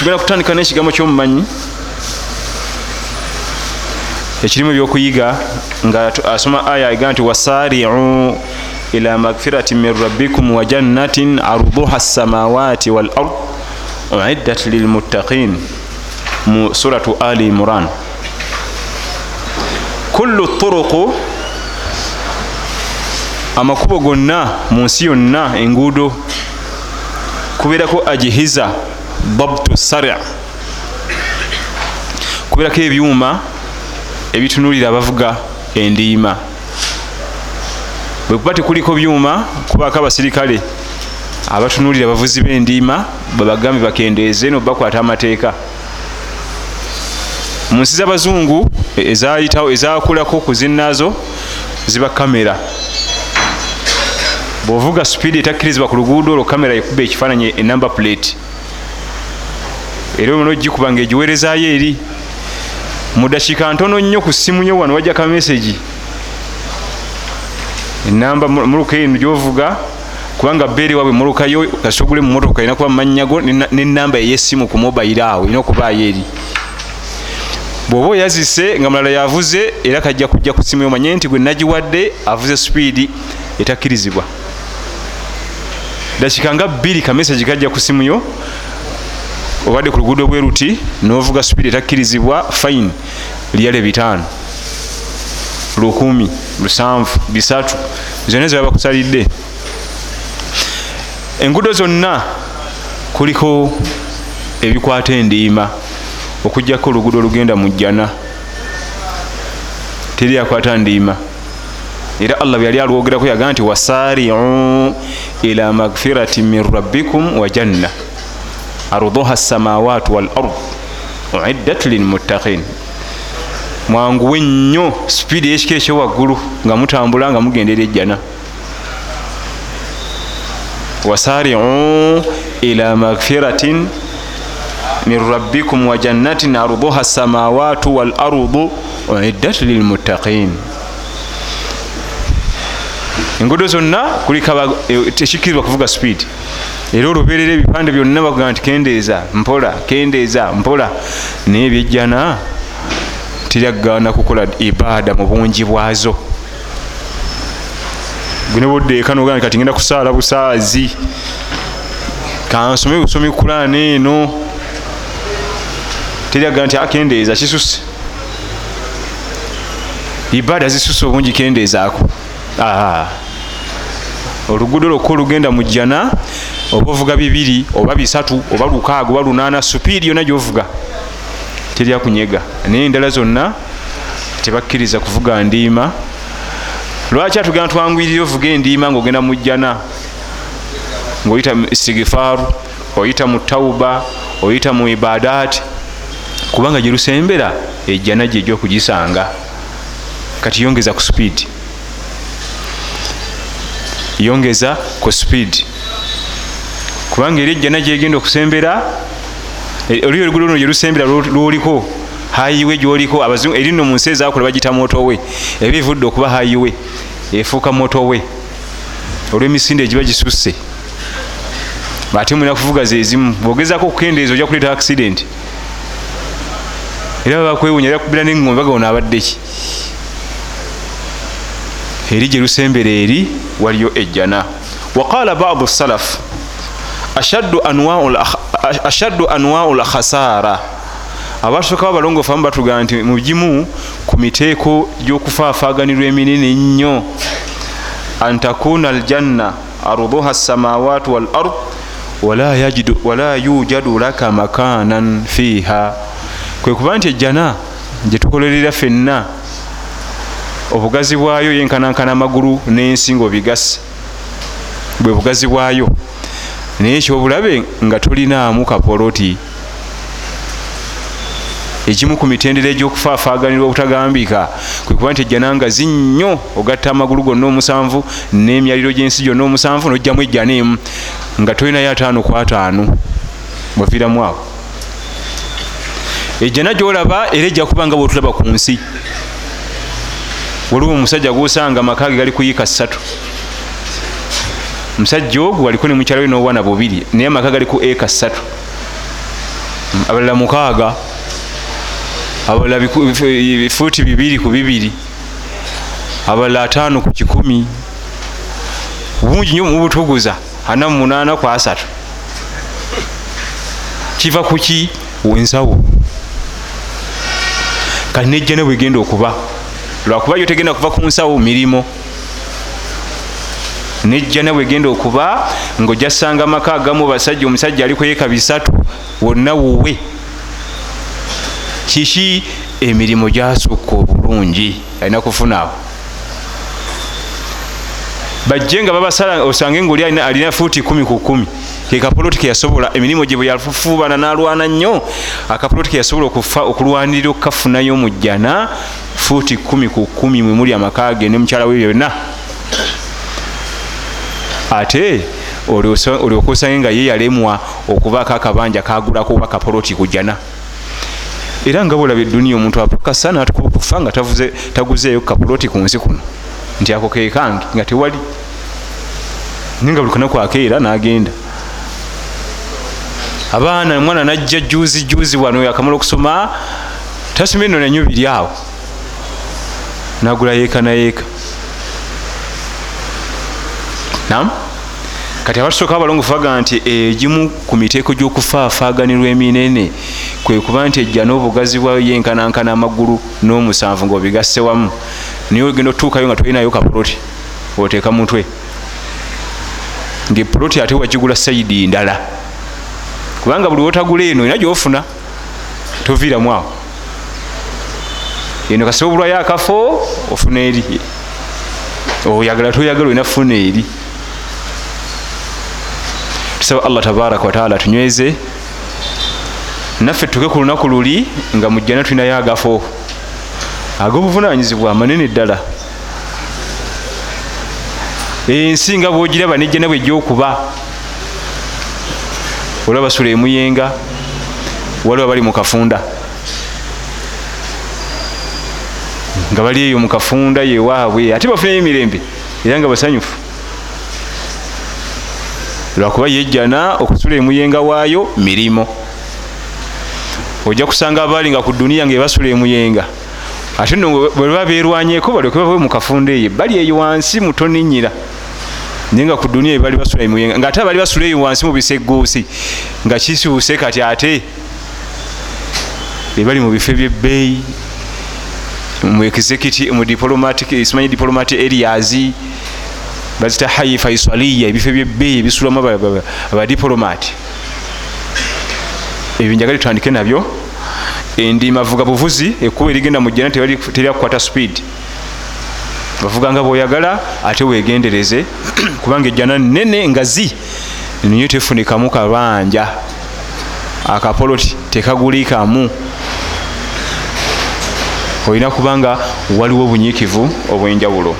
tugenda kutandika n'ekigambo ky'omumanyi. Ekirimu ebyokuyiga nga asoma aya ega nti wasariu ila magfirati min rabbikum wa jannatin arduha samawati wal ard uiddat lilmuttaqin mu suratu ali imran. Kullu turuqu amakubo gonna mu nsi yonna enguudo kubeerako ajihiza dabtu sari kubeerako ebyuma ebitunulira abavuga endiima. Bwe kuba tekuliko byuma kubaako abasirikale abatunulira abavuzi b'endiima babagambe bakendeeze nobakwata amateeka. Mu nsi z'abazungu ezayitawo ezakulako ku zinnaazo ziba kamera. Bwovuga supiidi etakkirizibwa ku luguudo olwo kamera ekuba ekifaananyi enamba plate era olwo nogikuba nga egiweerezaayo eri. Mu dakiika ntono nnyo ku ssimu yo wano wajja kamesagi enamba muluka eno gyovuga kubanga beeri waabwe mulukayo kasita ogule mu motoka erina kuba mumanyago nenamba ey'essimu ku mobayiro awo erina okubaayo eri. Bw'oba oyazise nga mulala yavuze era kajja kujja ku ssimu yomanye nti gwe nagiwadde avuze supiidi etakkirizibwa. Dakiika nga bbiri kamesagi kajja ku ssimu yo obadde ku luguudo bwe ruti novuga supiidi etakkirizibwa fine lyale bitaano lukumi lusanvu bisatu zonna ze baba kusalidde. Enguudo zonna kuliko ebikwata endiima okugjako oluguudo olugenda mu jjana teri akwata ndiima. Era allah bwe yali alwogerako yagaa nti wasariu ila magfirati min rabbikum wa janna arduha samawat wal ard uiddat lilmuttaqin mwanguwe nnyo sipiidi eyekika ekyowaggulu nga mutambula nga mugenda eri ejjana. Wasariu ila magfiratin min rabbikum wa jannatin arduha samawatu wal ardu uiddat lilmuttaqin enguudo zonna tekikkirizibwa kuvuga sipiidi era olubeerera ebipande byonna bakuga nti kendeeza mpola kendeeza mpola. Naye ebyejjana teryagaana kukola ibaada mu bungi bwazo. Gwe neboddeeka nogaa nti kati ngenda kusaala busaazi. Kansome busomi kulaana eno. Teryagaa nti akendeeza kisuse ibaada zisuse obungi kendeezaako oluguudo lwokka olugenda mu jjana oba ovuga bibiri oba bisatu oba lukaaga oba lunaana supiidi yonna gyovuga teryakunyega naye endala zonna tebakkiriza kuvuga ndiima. Lwaki atugenda twanguyirire ovuga endiima ngaogenda mu jjana? Ngaoyita mu istigifaaru oyita mu tauba oyita mu ibadaati kubanga gyelusembera ejjana gyejja okugisanga. Kati yongeza ku supiidi yongeza ku supiidi kubanga eri ejjana gyegenda okusembera oli oluguudo luno gyelusembera lwoliko hayiwe gyoliko abazungu eri nno mu nsi ezakola bagita motowe eba evudde okuba hayiwe efuuka motowe olw'emisinde egiba gisusse. Ate mulina kuvuga zezimu bwogezako okukendeeza ojja kuleeta accident. Era babakwewunya era kubira neŋŋombe bagawona abaddeki eri gyelusembera eri waliyo ejjana. Waqala badu salaf ashaddu anwau lkhasara abasooka babalongoofu amu batugamba nti mugimu ku miteeko gy'okufaafaganirwa eminene ennyo an takuna aljanna arduha samawat wal ard wala yujadu laka makanan fiiha kwe kuba nti ejjana gyetukolerera ffenna obugazi bwayo yenkanankana amagulu n'ensi ngaobigase bwe bugazi bwayo. Naye ekyobulabe nga tolinaamu kapoloti. Ekimu ku mitendera egy'okufaafaganirwa obutagambika kwe kuba nti ejjananga zinnyo ogatta amagulu gonna omusanvu n'emyaliro gy'ensi gyonna omusanvu n'ojjamu ejjana emu nga tolinayo ataano ku ataano waviiramu awo. Ejjana gyolaba era ejja kuba nga bwotulaba ku nsi waliwo omusajja gwosanga amaka ge gali kuyiika ssatu. Omusajja ogwo waliko ne mukyalo we n'obwana bubiri naye amaka gali ku eka ssatu. Abalala mukaaga abalala fuuti bibiri ku bibiri abalala ataano ku kikumi. Bungi nyo mubutuguza ana munaana ku asatu. Kiva kuki wensawo. Kati nejjana bwegenda okuba lwakuba yo tegenda kuva ku nsawo mirimo nejjana bwegenda okuba ngaojasanga maka agamu basajja omusajja ali kuyeka bisatu wonna wuwe. Kiki? Emirimu gyasukka obulungi alina kufunaawo bajje nga babasala osange ngaoli alina fuuti kumi ku kumi kekapoloti keyasobola emirimu gye bwe yafuubana n'alwana nnyo akapoloti keyasobola okulwanirira okukafunayo mu jjana fuuti kumi ku kumi mwe muli amaka ge ne mukyala we byonna. Ate olyoka osange nga ye yalemwa okubaako akabanja kagulako oba kapoloti ku jjana. Era nga bolaba eduniya omuntu apakasa natukufa nga taguzeeyo kapoloti ku nsi kuno nti ako kekange nga tewali. Ninga buli kanaku akeera n'agenda abaana omwana najja juzi juzi wano akamala okusoma tasoma eno nanyo biri awo. Nagula yeeka nayeeka. Nam kati abatusooka abalongofu baga nti egimu ku miteeko gy'okufaafaganirwa eminene kwe kuba nti ejja n'obugazi bwayo yenkanankana amagulu n'omusanvu ngaobigasse wamu. Naye ogenda otuukayo nga tolinayo kapuloti oteeka mutwe. Ngaepuloti ate wagigula sayidi ndala kubanga buli wotagula eno ina gyofuna toviiramu awo. Eno kasi obulwayo akafo ofuna eri. Oyagala toyagala olina funa eri. Tusaba allah tabaraka wataala tunyweze naffe tuke ku lunaku luli nga mujjana tulinayo agafo. Ag'obuvunanyizibwa amanene ddala. Ensi nga bwogiraba nejjana bwejjokuba olaba basula emuyenga waliwo bali mu kafunda. Nga bali eyo mu kafunda yewaabwe ate bafunayo emirembe era nga basanyufu. Lwakuba yejjana okusula emuyenga waayo mirimo. Ojja kusanga abaali nga ku duniya nga ebasula emuyenga ate no bweba berwanyeko balyoke bave mu kafunda eyo bali eyo wansi mutoninyira naye nga ku duniya ebali basula emuyenga nga ate abali basula eyo wansi mu biseguusi nga kisuuse kati ate ebali mu bifo ebyebbeeyi mu executive mu diplomatic simanyi diplomatic areas bazita hayi faisaliya ebifo ebyebbeeyi ebisulamu abadiplomati ebyo njagala tutandike nabyo endima vuga buvuzi ekkuba erigenda mu jjana teryakukwata speed bavuga nga bwoyagala ate wegendereze kubanga ejjana nene ngazi niyo tefunikamu kabanja. Akapoloti tekagulikamu olina kubanga waliwo obunyiikivu obwenjawulo